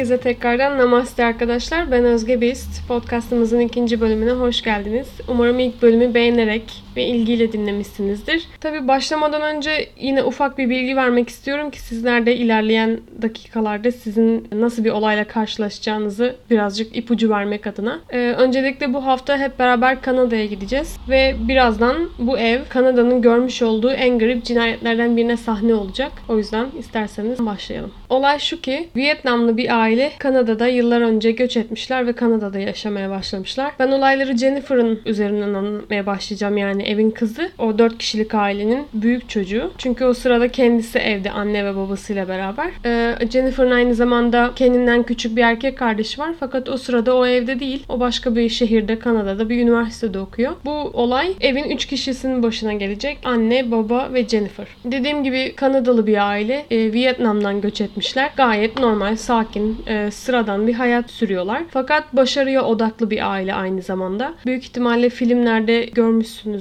Herkese tekrardan namaste arkadaşlar. Ben Özge Bist. Podcastımızın ikinci bölümüne hoş geldiniz. Umarım ilk bölümü beğenerek ve ilgiyle dinlemişsinizdir. Tabii başlamadan önce yine ufak bir bilgi vermek istiyorum ki sizler de ilerleyen dakikalarda sizin nasıl bir olayla karşılaşacağınızı birazcık ipucu vermek adına. Ee, öncelikle bu hafta hep beraber Kanada'ya gideceğiz ve birazdan bu ev Kanada'nın görmüş olduğu en garip cinayetlerden birine sahne olacak. O yüzden isterseniz başlayalım. Olay şu ki Vietnamlı bir aile Kanada'da yıllar önce göç etmişler ve Kanada'da yaşamaya başlamışlar. Ben olayları Jennifer'ın üzerinden anlatmaya başlayacağım yani evin kızı. O 4 kişilik ailenin büyük çocuğu. Çünkü o sırada kendisi evde anne ve babasıyla beraber. Ee, Jennifer'ın aynı zamanda kendinden küçük bir erkek kardeşi var. Fakat o sırada o evde değil. O başka bir şehirde Kanada'da bir üniversitede okuyor. Bu olay evin 3 kişisinin başına gelecek. Anne, baba ve Jennifer. Dediğim gibi Kanadalı bir aile. Ee, Vietnam'dan göç etmişler. Gayet normal, sakin, e, sıradan bir hayat sürüyorlar. Fakat başarıya odaklı bir aile aynı zamanda. Büyük ihtimalle filmlerde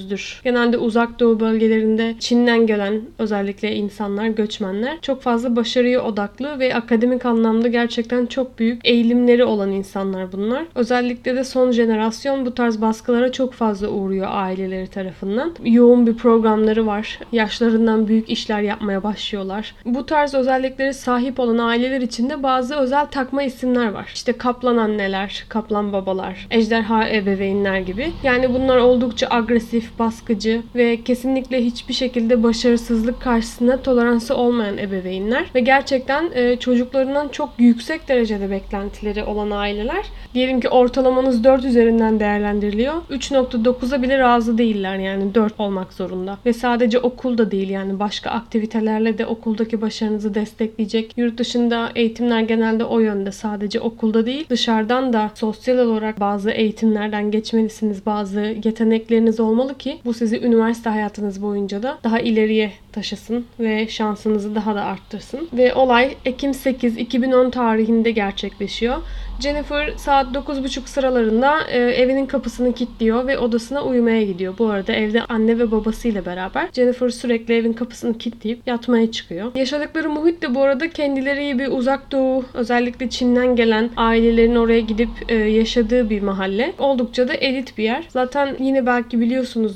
görmüşsünüzdür. Genelde uzak doğu bölgelerinde Çin'den gelen özellikle insanlar, göçmenler çok fazla başarıya odaklı ve akademik anlamda gerçekten çok büyük eğilimleri olan insanlar bunlar. Özellikle de son jenerasyon bu tarz baskılara çok fazla uğruyor aileleri tarafından. Yoğun bir programları var. Yaşlarından büyük işler yapmaya başlıyorlar. Bu tarz özellikleri sahip olan aileler içinde bazı özel takma isimler var. İşte kaplan anneler, kaplan babalar, ejderha ebeveynler gibi. Yani bunlar oldukça agresif, baskıcı ve kesinlikle hiçbir şekilde başarısızlık karşısında toleransı olmayan ebeveynler ve gerçekten e, çocuklarından çok yüksek derecede beklentileri olan aileler. Diyelim ki ortalamanız 4 üzerinden değerlendiriliyor. 3.9'a bile razı değiller yani 4 olmak zorunda. Ve sadece okulda değil yani başka aktivitelerle de okuldaki başarınızı destekleyecek. Yurt dışında eğitimler genelde o yönde sadece okulda değil dışarıdan da sosyal olarak bazı eğitimlerden geçmelisiniz. Bazı yetenekleriniz olmalı ki bu sizi üniversite hayatınız boyunca da daha ileriye taşısın ve şansınızı daha da arttırsın. Ve olay Ekim 8 2010 tarihinde gerçekleşiyor. Jennifer saat 9.30 sıralarında e, evinin kapısını kilitliyor ve odasına uyumaya gidiyor. Bu arada evde anne ve babasıyla beraber. Jennifer sürekli evin kapısını kilitleyip yatmaya çıkıyor. Yaşadıkları muhit de bu arada kendileri bir uzak doğu özellikle Çin'den gelen ailelerin oraya gidip e, yaşadığı bir mahalle. Oldukça da elit bir yer. Zaten yine belki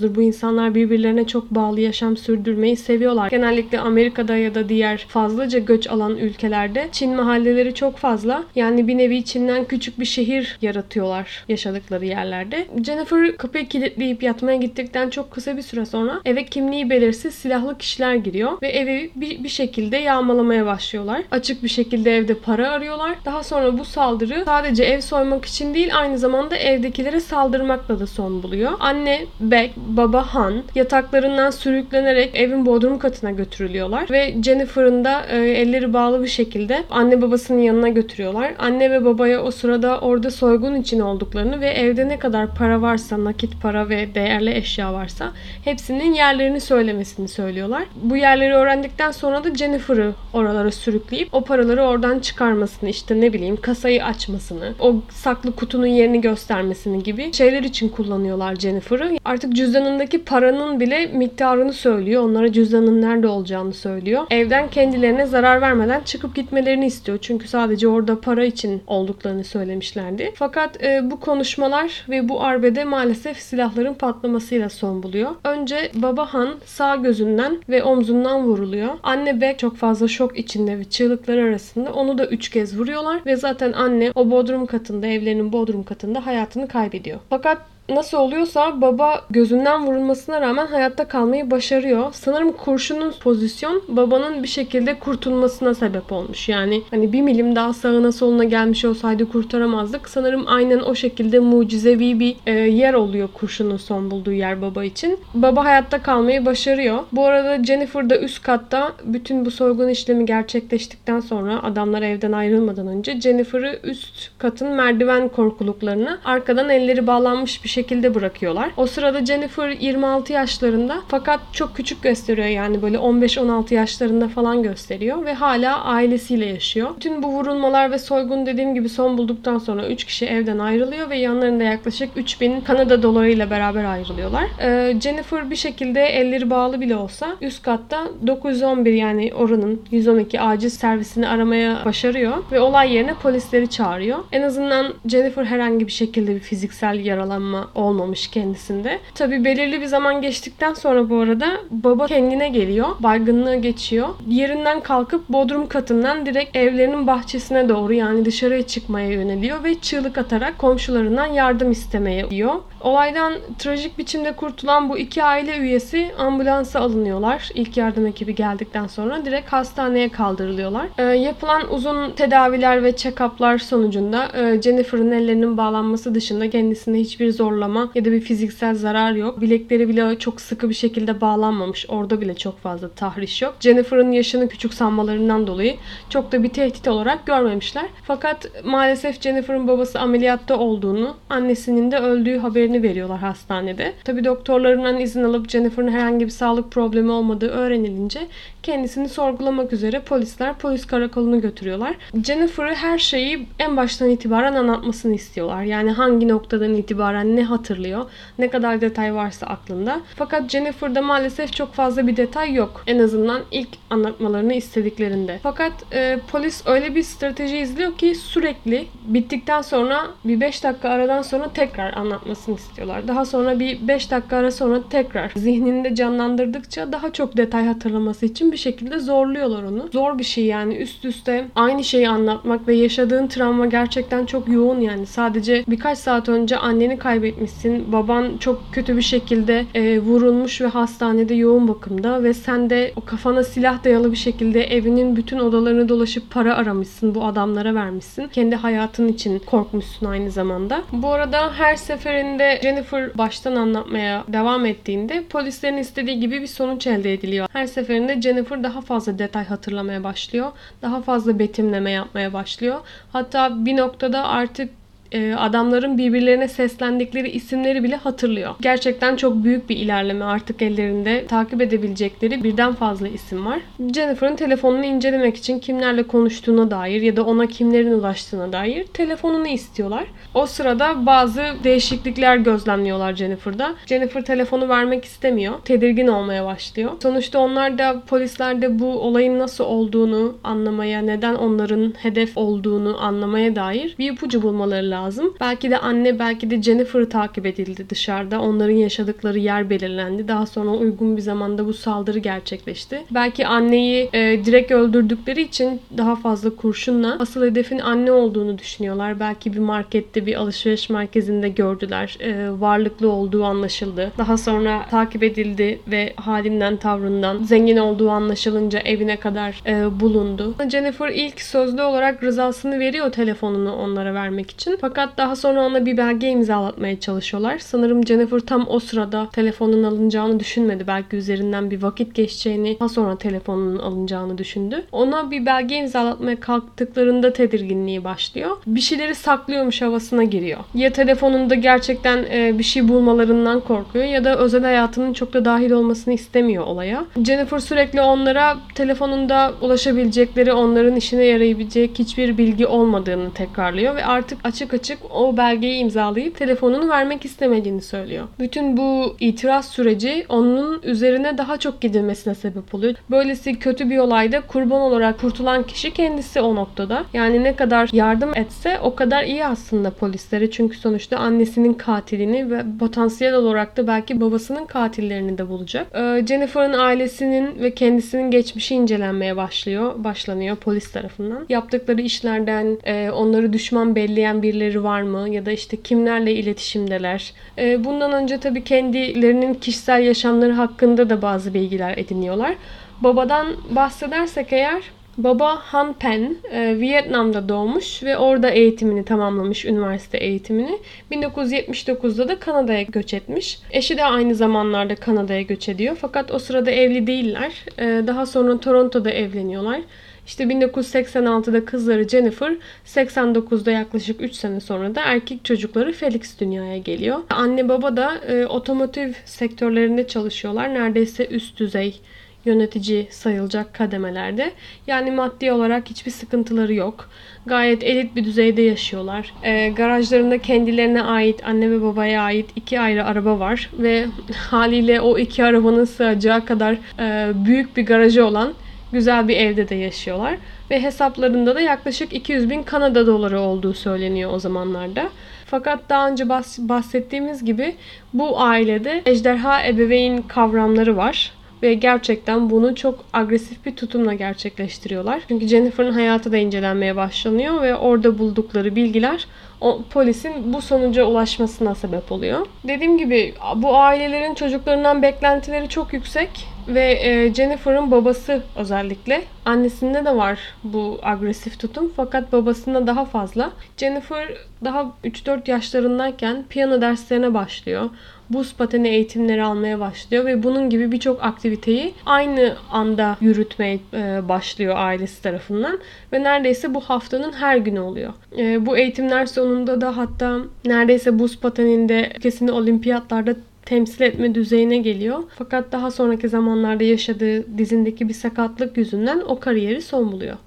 biliyorsunuzdur bu insanlar birbirlerine çok bağlı yaşam sürdürmeyi seviyorlar. Genellikle Amerika'da ya da diğer fazlaca göç alan ülkelerde Çin mahalleleri çok fazla. Yani bir nevi Çin'den küçük bir şehir yaratıyorlar yaşadıkları yerlerde. Jennifer kapıyı kilitleyip yatmaya gittikten çok kısa bir süre sonra eve kimliği belirsiz silahlı kişiler giriyor ve evi bir, bir şekilde yağmalamaya başlıyorlar. Açık bir şekilde evde para arıyorlar. Daha sonra bu saldırı sadece ev soymak için değil aynı zamanda evdekilere saldırmakla da son buluyor. Anne Beck, baba Han yataklarından sürüklenerek evin bodrum katına götürülüyorlar ve Jennifer'ın da e, elleri bağlı bir şekilde anne babasının yanına götürüyorlar. Anne ve babaya o sırada orada soygun için olduklarını ve evde ne kadar para varsa, nakit para ve değerli eşya varsa hepsinin yerlerini söylemesini söylüyorlar. Bu yerleri öğrendikten sonra da Jennifer'ı oralara sürükleyip o paraları oradan çıkarmasını, işte ne bileyim kasayı açmasını, o saklı kutunun yerini göstermesini gibi şeyler için kullanıyorlar Jennifer'ı. Artık cüzdanındaki paranın bile miktarını söylüyor. Onlara cüzdanın nerede olacağını söylüyor. Evden kendilerine zarar vermeden çıkıp gitmelerini istiyor. Çünkü sadece orada para için olduklarını söylemişlerdi. Fakat e, bu konuşmalar ve bu arbede maalesef silahların patlamasıyla son buluyor. Önce baba Han sağ gözünden ve omzundan vuruluyor. Anne Beck çok fazla şok içinde ve çığlıkları arasında onu da üç kez vuruyorlar ve zaten anne o bodrum katında evlerinin bodrum katında hayatını kaybediyor. Fakat nasıl oluyorsa baba gözünden vurulmasına rağmen hayatta kalmayı başarıyor. Sanırım kurşunun pozisyon babanın bir şekilde kurtulmasına sebep olmuş. Yani hani bir milim daha sağına soluna gelmiş olsaydı kurtaramazdık. Sanırım aynen o şekilde mucizevi bir e, yer oluyor kurşunun son bulduğu yer baba için. Baba hayatta kalmayı başarıyor. Bu arada Jennifer da üst katta bütün bu soygun işlemi gerçekleştikten sonra adamlar evden ayrılmadan önce Jennifer'ı üst katın merdiven korkuluklarına arkadan elleri bağlanmış bir şekilde şekilde bırakıyorlar. O sırada Jennifer 26 yaşlarında fakat çok küçük gösteriyor yani böyle 15-16 yaşlarında falan gösteriyor ve hala ailesiyle yaşıyor. Bütün bu vurulmalar ve soygun dediğim gibi son bulduktan sonra 3 kişi evden ayrılıyor ve yanlarında yaklaşık 3000 Kanada dolarıyla beraber ayrılıyorlar. Ee, Jennifer bir şekilde elleri bağlı bile olsa üst katta 911 yani oranın 112 acil servisini aramaya başarıyor ve olay yerine polisleri çağırıyor. En azından Jennifer herhangi bir şekilde bir fiziksel yaralanma olmamış kendisinde. Tabi belirli bir zaman geçtikten sonra bu arada baba kendine geliyor. Baygınlığı geçiyor. Yerinden kalkıp bodrum katından direkt evlerinin bahçesine doğru yani dışarıya çıkmaya yöneliyor ve çığlık atarak komşularından yardım istemeye diyor. Olaydan trajik biçimde kurtulan bu iki aile üyesi ambulansa alınıyorlar. İlk yardım ekibi geldikten sonra direkt hastaneye kaldırılıyorlar. Ee, yapılan uzun tedaviler ve check-up'lar sonucunda e, Jennifer'ın ellerinin bağlanması dışında kendisine hiçbir zorlama ya da bir fiziksel zarar yok. Bilekleri bile çok sıkı bir şekilde bağlanmamış. Orada bile çok fazla tahriş yok. Jennifer'ın yaşını küçük sanmalarından dolayı çok da bir tehdit olarak görmemişler. Fakat maalesef Jennifer'ın babası ameliyatta olduğunu, annesinin de öldüğü haberini veriyorlar hastanede. Tabi doktorlarından izin alıp Jennifer'ın herhangi bir sağlık problemi olmadığı öğrenilince kendisini sorgulamak üzere polisler polis karakolunu götürüyorlar. Jennifer'ı her şeyi en baştan itibaren anlatmasını istiyorlar. Yani hangi noktadan itibaren ne hatırlıyor, ne kadar detay varsa aklında. Fakat Jennifer'da maalesef çok fazla bir detay yok. En azından ilk anlatmalarını istediklerinde. Fakat e, polis öyle bir strateji izliyor ki sürekli bittikten sonra bir 5 dakika aradan sonra tekrar anlatmasını istiyorlar. Daha sonra bir 5 dakika ara sonra tekrar zihninde canlandırdıkça daha çok detay hatırlaması için bir şekilde zorluyorlar onu. Zor bir şey yani üst üste aynı şeyi anlatmak ve yaşadığın travma gerçekten çok yoğun yani. Sadece birkaç saat önce anneni kaybetmişsin. Baban çok kötü bir şekilde e, vurulmuş ve hastanede yoğun bakımda ve sen de o kafana silah dayalı bir şekilde evinin bütün odalarını dolaşıp para aramışsın. Bu adamlara vermişsin. Kendi hayatın için korkmuşsun aynı zamanda. Bu arada her seferinde Jennifer baştan anlatmaya devam ettiğinde polislerin istediği gibi bir sonuç elde ediliyor. Her seferinde Jennifer daha fazla detay hatırlamaya başlıyor. Daha fazla betimleme yapmaya başlıyor. Hatta bir noktada artık e, adamların birbirlerine seslendikleri isimleri bile hatırlıyor. Gerçekten çok büyük bir ilerleme. Artık ellerinde takip edebilecekleri birden fazla isim var. Jennifer'ın telefonunu incelemek için kimlerle konuştuğuna dair ya da ona kimlerin ulaştığına dair telefonunu istiyorlar. O sırada bazı değişiklikler gözlemliyorlar Jennifer'da. Jennifer telefonu vermek istemiyor. Tedirgin olmaya başlıyor. Sonuçta onlar da polisler de bu olayın nasıl olduğunu anlamaya, neden onların hedef olduğunu anlamaya dair bir ipucu bulmaları lazım lazım. Belki de anne belki de Jennifer'ı takip edildi dışarıda. Onların yaşadıkları yer belirlendi. Daha sonra uygun bir zamanda bu saldırı gerçekleşti. Belki anneyi e, direkt öldürdükleri için daha fazla kurşunla asıl hedefin anne olduğunu düşünüyorlar. Belki bir markette bir alışveriş merkezinde gördüler. E, varlıklı olduğu anlaşıldı. Daha sonra takip edildi ve halinden tavrından zengin olduğu anlaşılınca evine kadar e, bulundu. Jennifer ilk sözlü olarak rızasını veriyor telefonunu onlara vermek için. Fakat fakat daha sonra ona bir belge imzalatmaya çalışıyorlar. Sanırım Jennifer tam o sırada telefonun alınacağını düşünmedi. Belki üzerinden bir vakit geçeceğini, daha sonra telefonun alınacağını düşündü. Ona bir belge imzalatmaya kalktıklarında tedirginliği başlıyor. Bir şeyleri saklıyormuş havasına giriyor. Ya telefonunda gerçekten e, bir şey bulmalarından korkuyor ya da özel hayatının çok da dahil olmasını istemiyor olaya. Jennifer sürekli onlara telefonunda ulaşabilecekleri, onların işine yarayabilecek hiçbir bilgi olmadığını tekrarlıyor ve artık açık açık o belgeyi imzalayıp telefonunu vermek istemediğini söylüyor. Bütün bu itiraz süreci onun üzerine daha çok gidilmesine sebep oluyor. Böylesi kötü bir olayda kurban olarak kurtulan kişi kendisi o noktada. Yani ne kadar yardım etse o kadar iyi aslında polislere. Çünkü sonuçta annesinin katilini ve potansiyel olarak da belki babasının katillerini de bulacak. Ee, Jennifer'ın ailesinin ve kendisinin geçmişi incelenmeye başlıyor. Başlanıyor polis tarafından. Yaptıkları işlerden e, onları düşman belleyen birileri birileri var mı ya da işte kimlerle iletişimdeler. Ee, bundan önce tabii kendilerinin kişisel yaşamları hakkında da bazı bilgiler ediniyorlar. Babadan bahsedersek eğer Baba Han Pen e, Vietnam'da doğmuş ve orada eğitimini tamamlamış, üniversite eğitimini. 1979'da da Kanada'ya göç etmiş. Eşi de aynı zamanlarda Kanada'ya göç ediyor fakat o sırada evli değiller. E, daha sonra Toronto'da evleniyorlar. İşte 1986'da kızları Jennifer, 89'da yaklaşık 3 sene sonra da erkek çocukları Felix dünyaya geliyor. Anne baba da e, otomotiv sektörlerinde çalışıyorlar. Neredeyse üst düzey yönetici sayılacak kademelerde. Yani maddi olarak hiçbir sıkıntıları yok. Gayet elit bir düzeyde yaşıyorlar. E, garajlarında kendilerine ait, anne ve babaya ait iki ayrı araba var. Ve haliyle o iki arabanın sığacağı kadar e, büyük bir garajı olan güzel bir evde de yaşıyorlar. Ve hesaplarında da yaklaşık 200 bin Kanada doları olduğu söyleniyor o zamanlarda. Fakat daha önce bahsettiğimiz gibi bu ailede ejderha ebeveyn kavramları var ve gerçekten bunu çok agresif bir tutumla gerçekleştiriyorlar. Çünkü Jennifer'ın hayatı da incelenmeye başlanıyor ve orada buldukları bilgiler o polisin bu sonuca ulaşmasına sebep oluyor. Dediğim gibi bu ailelerin çocuklarından beklentileri çok yüksek ve e, Jennifer'ın babası özellikle annesinde de var bu agresif tutum fakat babasında daha fazla. Jennifer daha 3-4 yaşlarındayken piyano derslerine başlıyor buz pateni eğitimleri almaya başlıyor ve bunun gibi birçok aktiviteyi aynı anda yürütmeye e, başlıyor ailesi tarafından ve neredeyse bu haftanın her günü oluyor. E, bu eğitimler sonunda da hatta neredeyse buz pateninde ülkesini olimpiyatlarda temsil etme düzeyine geliyor. Fakat daha sonraki zamanlarda yaşadığı dizindeki bir sakatlık yüzünden o kariyeri son buluyor.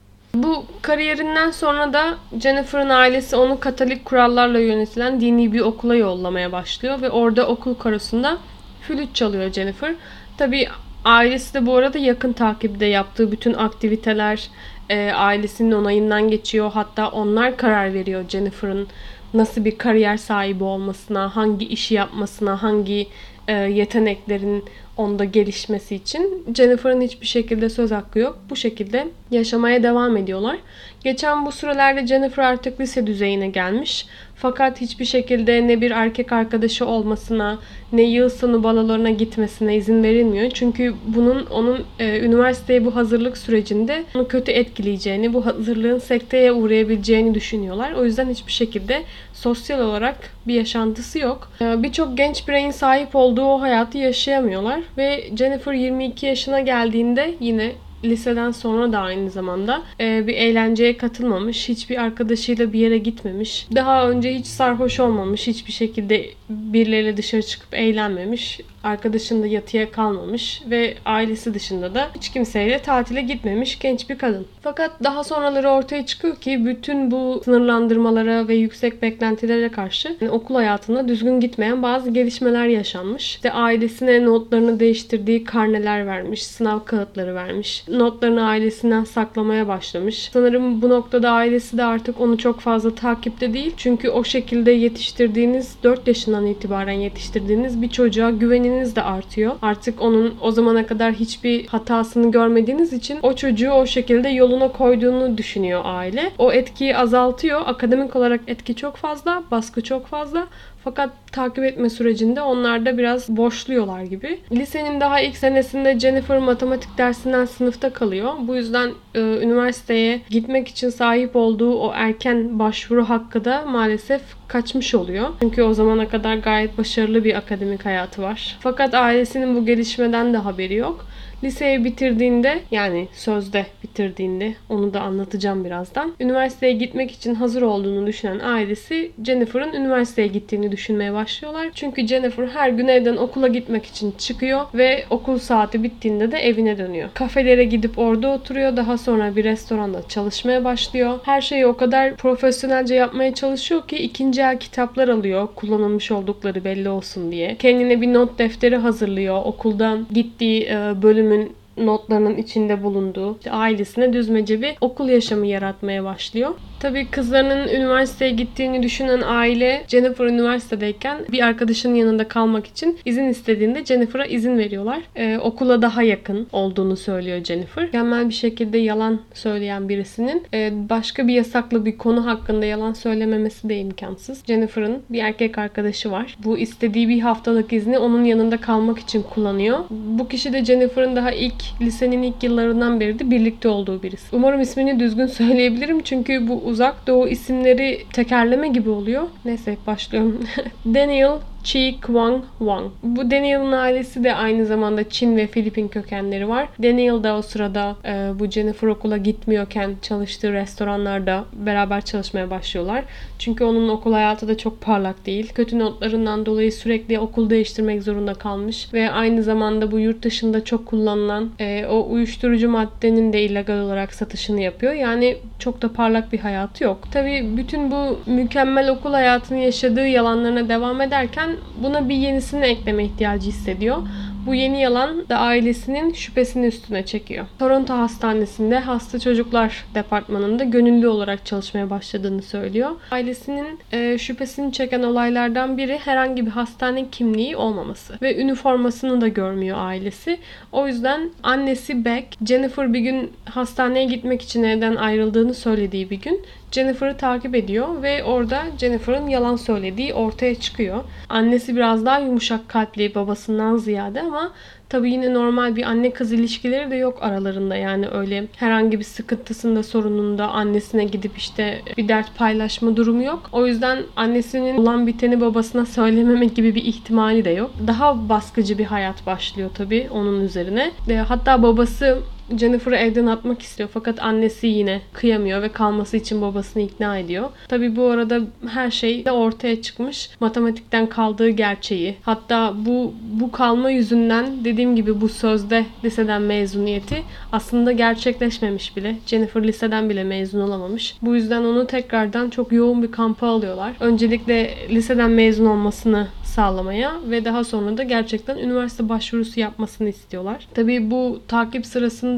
Bu kariyerinden sonra da Jennifer'ın ailesi onu Katolik kurallarla yönetilen dini bir okula yollamaya başlıyor ve orada okul korosunda flüt çalıyor Jennifer. Tabi ailesi de bu arada yakın takipte yaptığı bütün aktiviteler e, ailesinin onayından geçiyor. Hatta onlar karar veriyor Jennifer'ın nasıl bir kariyer sahibi olmasına, hangi işi yapmasına, hangi e, yeteneklerin onda gelişmesi için Jennifer'ın hiçbir şekilde söz hakkı yok. Bu şekilde yaşamaya devam ediyorlar. Geçen bu sürelerde Jennifer artık lise düzeyine gelmiş. Fakat hiçbir şekilde ne bir erkek arkadaşı olmasına ne yıl sonu balolarına gitmesine izin verilmiyor. Çünkü bunun onun e, üniversiteye bu hazırlık sürecinde onu kötü etkileyeceğini, bu hazırlığın sekteye uğrayabileceğini düşünüyorlar. O yüzden hiçbir şekilde sosyal olarak bir yaşantısı yok. E, Birçok genç bireyin sahip olduğu o hayatı yaşayamıyorlar ve Jennifer 22 yaşına geldiğinde yine liseden sonra da aynı zamanda e, bir eğlenceye katılmamış. Hiçbir arkadaşıyla bir yere gitmemiş. Daha önce hiç sarhoş olmamış. Hiçbir şekilde birileriyle dışarı çıkıp eğlenmemiş. Arkadaşında yatıya kalmamış ve ailesi dışında da hiç kimseyle tatile gitmemiş genç bir kadın. Fakat daha sonraları ortaya çıkıyor ki bütün bu sınırlandırmalara ve yüksek beklentilere karşı yani okul hayatında düzgün gitmeyen bazı gelişmeler yaşanmış. İşte ailesine notlarını değiştirdiği karneler vermiş, sınav kağıtları vermiş notlarını ailesinden saklamaya başlamış. Sanırım bu noktada ailesi de artık onu çok fazla takipte değil. Çünkü o şekilde yetiştirdiğiniz 4 yaşından itibaren yetiştirdiğiniz bir çocuğa güveniniz de artıyor. Artık onun o zamana kadar hiçbir hatasını görmediğiniz için o çocuğu o şekilde yoluna koyduğunu düşünüyor aile. O etkiyi azaltıyor. Akademik olarak etki çok fazla, baskı çok fazla. Fakat takip etme sürecinde onlar da biraz boşluyorlar gibi. Lisenin daha ilk senesinde Jennifer matematik dersinden sınıfta kalıyor. Bu yüzden e, üniversiteye gitmek için sahip olduğu o erken başvuru hakkı da maalesef kaçmış oluyor. Çünkü o zamana kadar gayet başarılı bir akademik hayatı var. Fakat ailesinin bu gelişmeden de haberi yok. Liseyi bitirdiğinde yani sözde bitirdiğinde onu da anlatacağım birazdan. Üniversiteye gitmek için hazır olduğunu düşünen ailesi Jennifer'ın üniversiteye gittiğini düşünmeye başlıyorlar. Çünkü Jennifer her gün evden okula gitmek için çıkıyor ve okul saati bittiğinde de evine dönüyor. Kafelere gidip orada oturuyor. Daha sonra bir restoranda çalışmaya başlıyor. Her şeyi o kadar profesyonelce yapmaya çalışıyor ki ikinci el kitaplar alıyor. Kullanılmış oldukları belli olsun diye. Kendine bir not defteri hazırlıyor. Okuldan gittiği e, bölümün notlarının içinde bulunduğu işte ailesine düzmece bir okul yaşamı yaratmaya başlıyor. Tabii kızlarının üniversiteye gittiğini düşünen aile Jennifer üniversitedeyken bir arkadaşının yanında kalmak için izin istediğinde Jennifer'a izin veriyorlar. Ee, okula daha yakın olduğunu söylüyor Jennifer. Mükemmel bir şekilde yalan söyleyen birisinin e, başka bir yasaklı bir konu hakkında yalan söylememesi de imkansız. Jennifer'ın bir erkek arkadaşı var. Bu istediği bir haftalık izni onun yanında kalmak için kullanıyor. Bu kişi de Jennifer'ın daha ilk lisenin ilk yıllarından beri de birlikte olduğu birisi. Umarım ismini düzgün söyleyebilirim çünkü bu uzak doğu isimleri tekerleme gibi oluyor. Neyse başlıyorum. Daniel Chi Kwang Wang. Bu Daniel'ın ailesi de aynı zamanda Çin ve Filipin kökenleri var. Daniel da o sırada e, bu Jennifer okula gitmiyorken çalıştığı restoranlarda beraber çalışmaya başlıyorlar. Çünkü onun okul hayatı da çok parlak değil. Kötü notlarından dolayı sürekli okul değiştirmek zorunda kalmış ve aynı zamanda bu yurt dışında çok kullanılan e, o uyuşturucu maddenin de illegal olarak satışını yapıyor. Yani çok da parlak bir hayatı yok. Tabii bütün bu mükemmel okul hayatını yaşadığı yalanlarına devam ederken buna bir yenisini ekleme ihtiyacı hissediyor. Bu yeni yalan da ailesinin şüphesini üstüne çekiyor. Toronto Hastanesi'nde hasta çocuklar departmanında gönüllü olarak çalışmaya başladığını söylüyor. Ailesinin e, şüphesini çeken olaylardan biri herhangi bir hastane kimliği olmaması ve üniformasını da görmüyor ailesi. O yüzden annesi Beck, Jennifer bir gün hastaneye gitmek için evden ayrıldığını söylediği bir gün Jennifer'ı takip ediyor ve orada Jennifer'ın yalan söylediği ortaya çıkıyor. Annesi biraz daha yumuşak kalpli babasından ziyade ama Tabii yine normal bir anne kız ilişkileri de yok aralarında. Yani öyle herhangi bir sıkıntısında sorununda annesine gidip işte bir dert paylaşma durumu yok. O yüzden annesinin olan biteni babasına söylememek gibi bir ihtimali de yok. Daha baskıcı bir hayat başlıyor tabii onun üzerine. Hatta babası Jennifer'ı evden atmak istiyor fakat annesi yine kıyamıyor ve kalması için babasını ikna ediyor. Tabi bu arada her şey de ortaya çıkmış. Matematikten kaldığı gerçeği. Hatta bu bu kalma yüzünden dediğim gibi bu sözde liseden mezuniyeti aslında gerçekleşmemiş bile. Jennifer liseden bile mezun olamamış. Bu yüzden onu tekrardan çok yoğun bir kampa alıyorlar. Öncelikle liseden mezun olmasını sağlamaya ve daha sonra da gerçekten üniversite başvurusu yapmasını istiyorlar. Tabii bu takip sırasında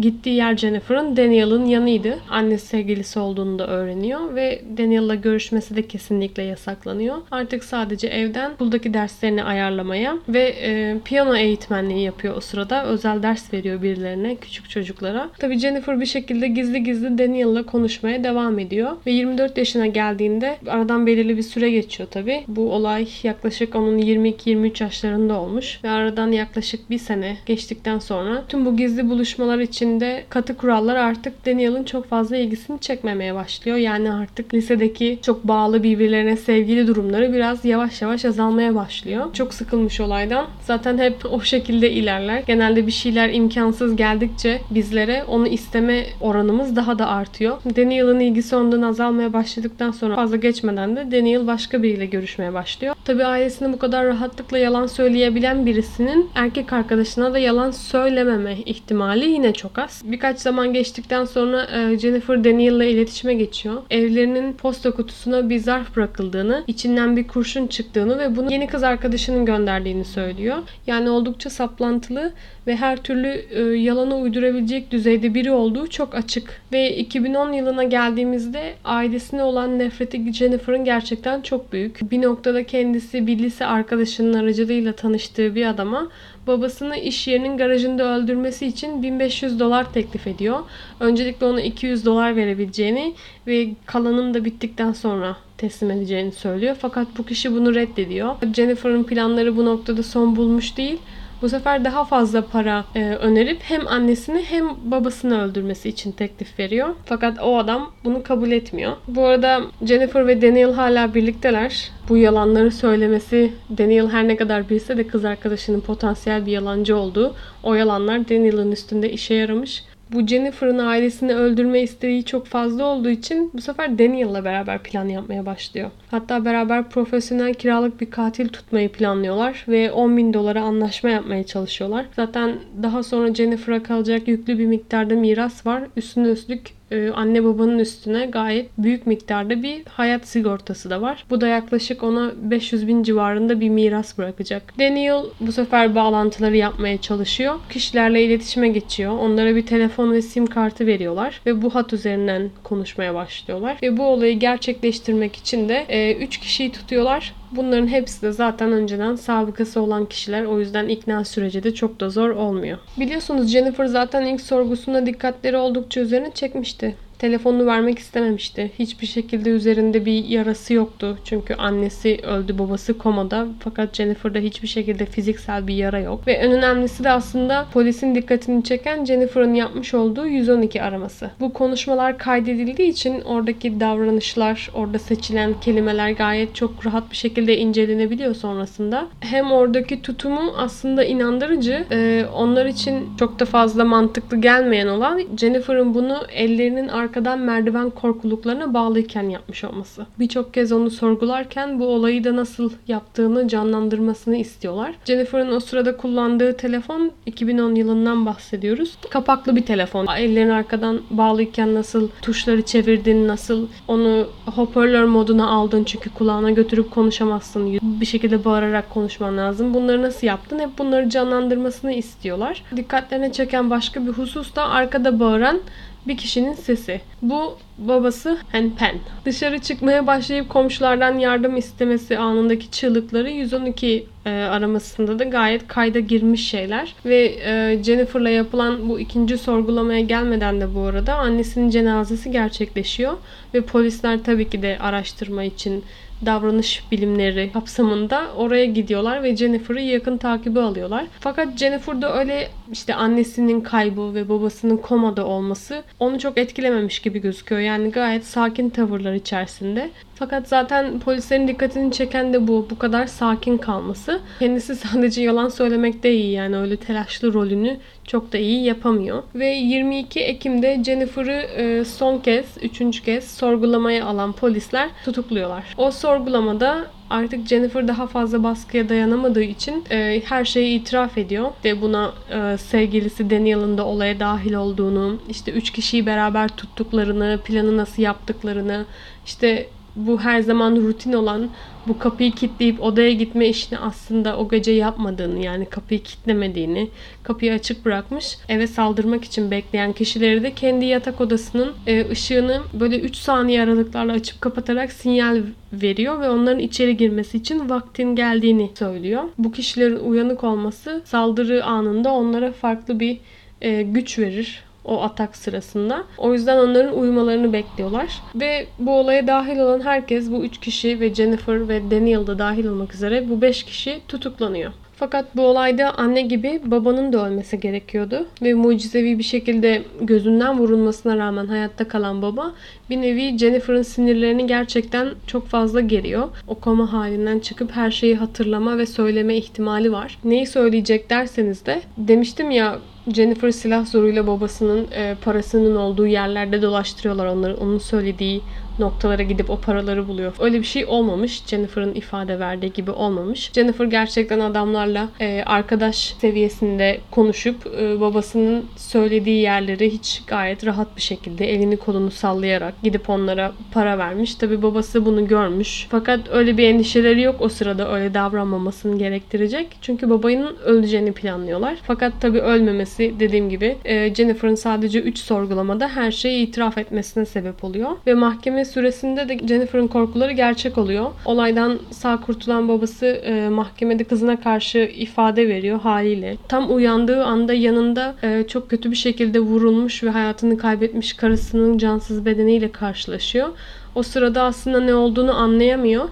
gittiği yer Jennifer'ın Daniel'ın yanıydı. Annesi sevgilisi olduğunu da öğreniyor ve Daniel'la görüşmesi de kesinlikle yasaklanıyor. Artık sadece evden okuldaki derslerini ayarlamaya ve e, piyano eğitmenliği yapıyor o sırada. Özel ders veriyor birilerine, küçük çocuklara. Tabii Jennifer bir şekilde gizli gizli Daniel'la konuşmaya devam ediyor ve 24 yaşına geldiğinde aradan belirli bir süre geçiyor tabii. Bu olay yaklaşık onun 22-23 yaşlarında olmuş ve aradan yaklaşık bir sene geçtikten sonra tüm bu gizli buluşmalar içinde katı kurallar artık Daniel'ın çok fazla ilgisini çekmemeye başlıyor. Yani artık lisedeki çok bağlı birbirlerine sevgili durumları biraz yavaş yavaş azalmaya başlıyor. Çok sıkılmış olaydan. Zaten hep o şekilde ilerler. Genelde bir şeyler imkansız geldikçe bizlere onu isteme oranımız daha da artıyor. Daniel'ın ilgisi ondan azalmaya başladıktan sonra fazla geçmeden de Daniel başka biriyle görüşmeye başlıyor. Tabi aile ailesine bu kadar rahatlıkla yalan söyleyebilen birisinin erkek arkadaşına da yalan söylememe ihtimali yine çok az. Birkaç zaman geçtikten sonra e, Jennifer Daniel ile iletişime geçiyor. Evlerinin posta kutusuna bir zarf bırakıldığını, içinden bir kurşun çıktığını ve bunu yeni kız arkadaşının gönderdiğini söylüyor. Yani oldukça saplantılı ve her türlü e, yalanı uydurabilecek düzeyde biri olduğu çok açık. Ve 2010 yılına geldiğimizde ailesine olan nefreti Jennifer'ın gerçekten çok büyük. Bir noktada kendisi bir lise arkadaşının aracılığıyla tanıştığı bir adama babasını iş yerinin garajında öldürmesi için 1500 dolar teklif ediyor. Öncelikle ona 200 dolar verebileceğini ve kalanın da bittikten sonra teslim edeceğini söylüyor. Fakat bu kişi bunu reddediyor. Jennifer'ın planları bu noktada son bulmuş değil bu sefer daha fazla para e, önerip hem annesini hem babasını öldürmesi için teklif veriyor. Fakat o adam bunu kabul etmiyor. Bu arada Jennifer ve Daniel hala birlikteler. Bu yalanları söylemesi Daniel her ne kadar bilse de kız arkadaşının potansiyel bir yalancı olduğu o yalanlar Daniel'ın üstünde işe yaramış bu Jennifer'ın ailesini öldürme isteği çok fazla olduğu için bu sefer Daniel'la beraber plan yapmaya başlıyor. Hatta beraber profesyonel kiralık bir katil tutmayı planlıyorlar ve 10 bin dolara anlaşma yapmaya çalışıyorlar. Zaten daha sonra Jennifer'a kalacak yüklü bir miktarda miras var. Üstüne üstlük anne babanın üstüne gayet büyük miktarda bir hayat sigortası da var. Bu da yaklaşık ona 500 bin civarında bir miras bırakacak. Daniel bu sefer bağlantıları yapmaya çalışıyor. Kişilerle iletişime geçiyor. Onlara bir telefon ve sim kartı veriyorlar ve bu hat üzerinden konuşmaya başlıyorlar. Ve bu olayı gerçekleştirmek için de 3 e, kişiyi tutuyorlar. Bunların hepsi de zaten önceden sabıkası olan kişiler. O yüzden ikna süreci de çok da zor olmuyor. Biliyorsunuz Jennifer zaten ilk sorgusunda dikkatleri oldukça üzerine çekmişti. Telefonunu vermek istememişti. Hiçbir şekilde üzerinde bir yarası yoktu. Çünkü annesi öldü, babası komada. Fakat Jennifer'da hiçbir şekilde fiziksel bir yara yok. Ve en önemlisi de aslında polisin dikkatini çeken Jennifer'ın yapmış olduğu 112 araması. Bu konuşmalar kaydedildiği için oradaki davranışlar, orada seçilen kelimeler gayet çok rahat bir şekilde incelenebiliyor sonrasında. Hem oradaki tutumu aslında inandırıcı. Ee, onlar için çok da fazla mantıklı gelmeyen olan Jennifer'ın bunu ellerinin arkadan merdiven korkuluklarına bağlıyken yapmış olması. Birçok kez onu sorgularken bu olayı da nasıl yaptığını canlandırmasını istiyorlar. Jennifer'ın o sırada kullandığı telefon 2010 yılından bahsediyoruz. Kapaklı bir telefon. Ellerini arkadan bağlıyken nasıl tuşları çevirdin, nasıl onu hoparlör moduna aldın çünkü kulağına götürüp konuşamazsın. Bir şekilde bağırarak konuşman lazım. Bunları nasıl yaptın? Hep bunları canlandırmasını istiyorlar. Dikkatlerine çeken başka bir husus da arkada bağıran bir kişinin sesi. Bu babası Hen Pen. Dışarı çıkmaya başlayıp komşulardan yardım istemesi anındaki çığlıkları 112 e, aramasında da gayet kayda girmiş şeyler. Ve e, Jennifer'la yapılan bu ikinci sorgulamaya gelmeden de bu arada annesinin cenazesi gerçekleşiyor. Ve polisler tabii ki de araştırma için davranış bilimleri kapsamında oraya gidiyorlar ve Jennifer'ı yakın takibi alıyorlar. Fakat Jennifer'da öyle işte annesinin kaybı ve babasının komada olması onu çok etkilememiş gibi gözüküyor. Yani gayet sakin tavırlar içerisinde. Fakat zaten polislerin dikkatini çeken de bu. Bu kadar sakin kalması. Kendisi sadece yalan söylemekte iyi. Yani öyle telaşlı rolünü çok da iyi yapamıyor. Ve 22 Ekim'de Jennifer'ı e, son kez, üçüncü kez sorgulamaya alan polisler tutukluyorlar. O sorgulamada artık Jennifer daha fazla baskıya dayanamadığı için e, her şeyi itiraf ediyor. Ve buna e, sevgilisi Daniel'ın da olaya dahil olduğunu, işte üç kişiyi beraber tuttuklarını, planı nasıl yaptıklarını, işte bu her zaman rutin olan bu kapıyı kilitleyip odaya gitme işini aslında o gece yapmadığını yani kapıyı kilitlemediğini, kapıyı açık bırakmış. Eve saldırmak için bekleyen kişileri de kendi yatak odasının e, ışığını böyle 3 saniye aralıklarla açıp kapatarak sinyal veriyor ve onların içeri girmesi için vaktin geldiğini söylüyor. Bu kişilerin uyanık olması saldırı anında onlara farklı bir e, güç verir o atak sırasında. O yüzden onların uyumalarını bekliyorlar. Ve bu olaya dahil olan herkes bu üç kişi ve Jennifer ve Daniel da dahil olmak üzere bu beş kişi tutuklanıyor. Fakat bu olayda anne gibi babanın da ölmesi gerekiyordu. Ve mucizevi bir şekilde gözünden vurulmasına rağmen hayatta kalan baba bir nevi Jennifer'ın sinirlerini gerçekten çok fazla geriyor. O koma halinden çıkıp her şeyi hatırlama ve söyleme ihtimali var. Neyi söyleyecek derseniz de demiştim ya Jennifer silah zoruyla babasının e, parasının olduğu yerlerde dolaştırıyorlar onları. Onun söylediği noktalara gidip o paraları buluyor. Öyle bir şey olmamış. Jennifer'ın ifade verdiği gibi olmamış. Jennifer gerçekten adamlarla e, arkadaş seviyesinde konuşup e, babasının söylediği yerleri hiç gayet rahat bir şekilde elini kolunu sallayarak gidip onlara para vermiş. Tabi babası bunu görmüş. Fakat öyle bir endişeleri yok o sırada öyle davranmamasını gerektirecek. Çünkü babanın öleceğini planlıyorlar. Fakat tabi ölmemesi dediğim gibi e, Jennifer'ın sadece 3 sorgulamada her şeyi itiraf etmesine sebep oluyor. Ve mahkeme süresinde de Jennifer'ın korkuları gerçek oluyor. Olaydan sağ kurtulan babası e, mahkemede kızına karşı ifade veriyor haliyle. Tam uyandığı anda yanında e, çok kötü bir şekilde vurulmuş ve hayatını kaybetmiş karısının cansız bedeniyle karşılaşıyor. O sırada aslında ne olduğunu anlayamıyor.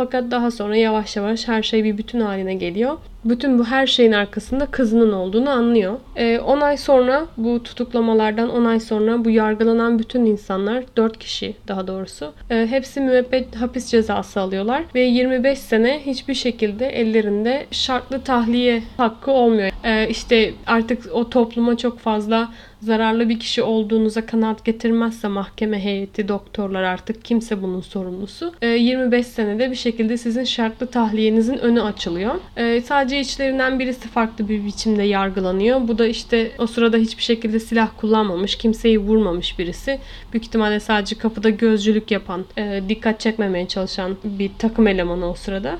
Fakat daha sonra yavaş yavaş her şey bir bütün haline geliyor. Bütün bu her şeyin arkasında kızının olduğunu anlıyor. 10 ee, ay sonra bu tutuklamalardan 10 ay sonra bu yargılanan bütün insanlar 4 kişi daha doğrusu e, hepsi müebbet hapis cezası alıyorlar ve 25 sene hiçbir şekilde ellerinde şartlı tahliye hakkı olmuyor. E, işte artık o topluma çok fazla zararlı bir kişi olduğunuza kanaat getirmezse mahkeme heyeti, doktorlar artık kimse bunun sorumlusu. 25 e, senede bir şekilde sizin şartlı tahliyenizin önü açılıyor. E, sadece içlerinden birisi farklı bir biçimde yargılanıyor. Bu da işte o sırada hiçbir şekilde silah kullanmamış, kimseyi vurmamış birisi. Büyük ihtimalle sadece kapıda gözcülük yapan, e, dikkat çekmemeye çalışan bir takım elemanı o sırada.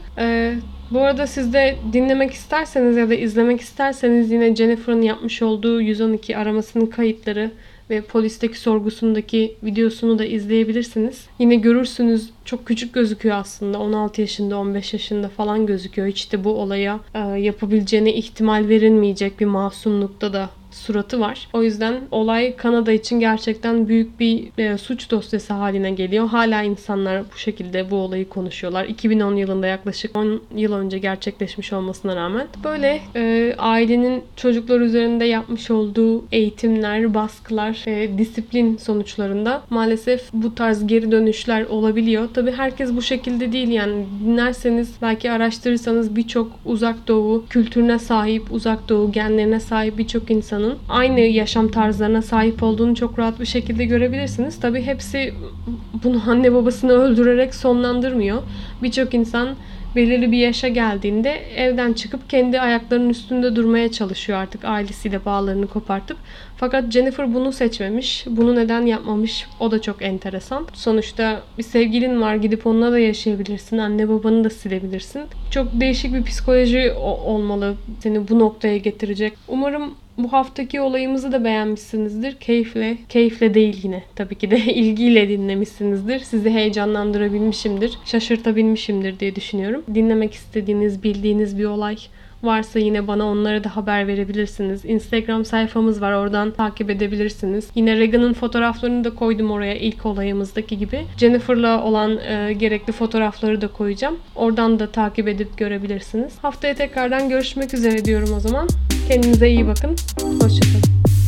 Bu arada siz de dinlemek isterseniz ya da izlemek isterseniz yine Jennifer'ın yapmış olduğu 112 aramasının kayıtları ve polisteki sorgusundaki videosunu da izleyebilirsiniz. Yine görürsünüz çok küçük gözüküyor aslında. 16 yaşında, 15 yaşında falan gözüküyor. Hiç de bu olaya e, yapabileceğine ihtimal verilmeyecek bir masumlukta da suratı var. O yüzden olay Kanada için gerçekten büyük bir e, suç dosyası haline geliyor. Hala insanlar bu şekilde bu olayı konuşuyorlar. 2010 yılında yaklaşık 10 yıl önce gerçekleşmiş olmasına rağmen. Böyle e, ailenin çocuklar üzerinde yapmış olduğu eğitimler, baskılar, e, disiplin sonuçlarında maalesef bu tarz geri dönüşler olabiliyor. Tabii herkes bu şekilde değil yani dinlerseniz belki araştırırsanız birçok uzak doğu kültürüne sahip, uzak doğu genlerine sahip birçok insanın aynı yaşam tarzlarına sahip olduğunu çok rahat bir şekilde görebilirsiniz. Tabii hepsi bunu anne babasını öldürerek sonlandırmıyor. Birçok insan belirli bir yaşa geldiğinde evden çıkıp kendi ayaklarının üstünde durmaya çalışıyor artık ailesiyle bağlarını kopartıp. Fakat Jennifer bunu seçmemiş. Bunu neden yapmamış? O da çok enteresan. Sonuçta bir sevgilin var gidip onunla da yaşayabilirsin. Anne babanı da silebilirsin. Çok değişik bir psikoloji olmalı seni bu noktaya getirecek. Umarım bu haftaki olayımızı da beğenmişsinizdir. Keyifle, keyifle değil yine tabii ki de ilgiyle dinlemişsinizdir. Sizi heyecanlandırabilmişimdir, şaşırtabilmişimdir diye düşünüyorum. Dinlemek istediğiniz, bildiğiniz bir olay varsa yine bana onlara da haber verebilirsiniz. Instagram sayfamız var oradan takip edebilirsiniz. Yine Regan'ın fotoğraflarını da koydum oraya ilk olayımızdaki gibi. Jennifer'la olan e, gerekli fotoğrafları da koyacağım. Oradan da takip edip görebilirsiniz. Haftaya tekrardan görüşmek üzere diyorum o zaman. Kendinize iyi bakın. Hoşçakalın.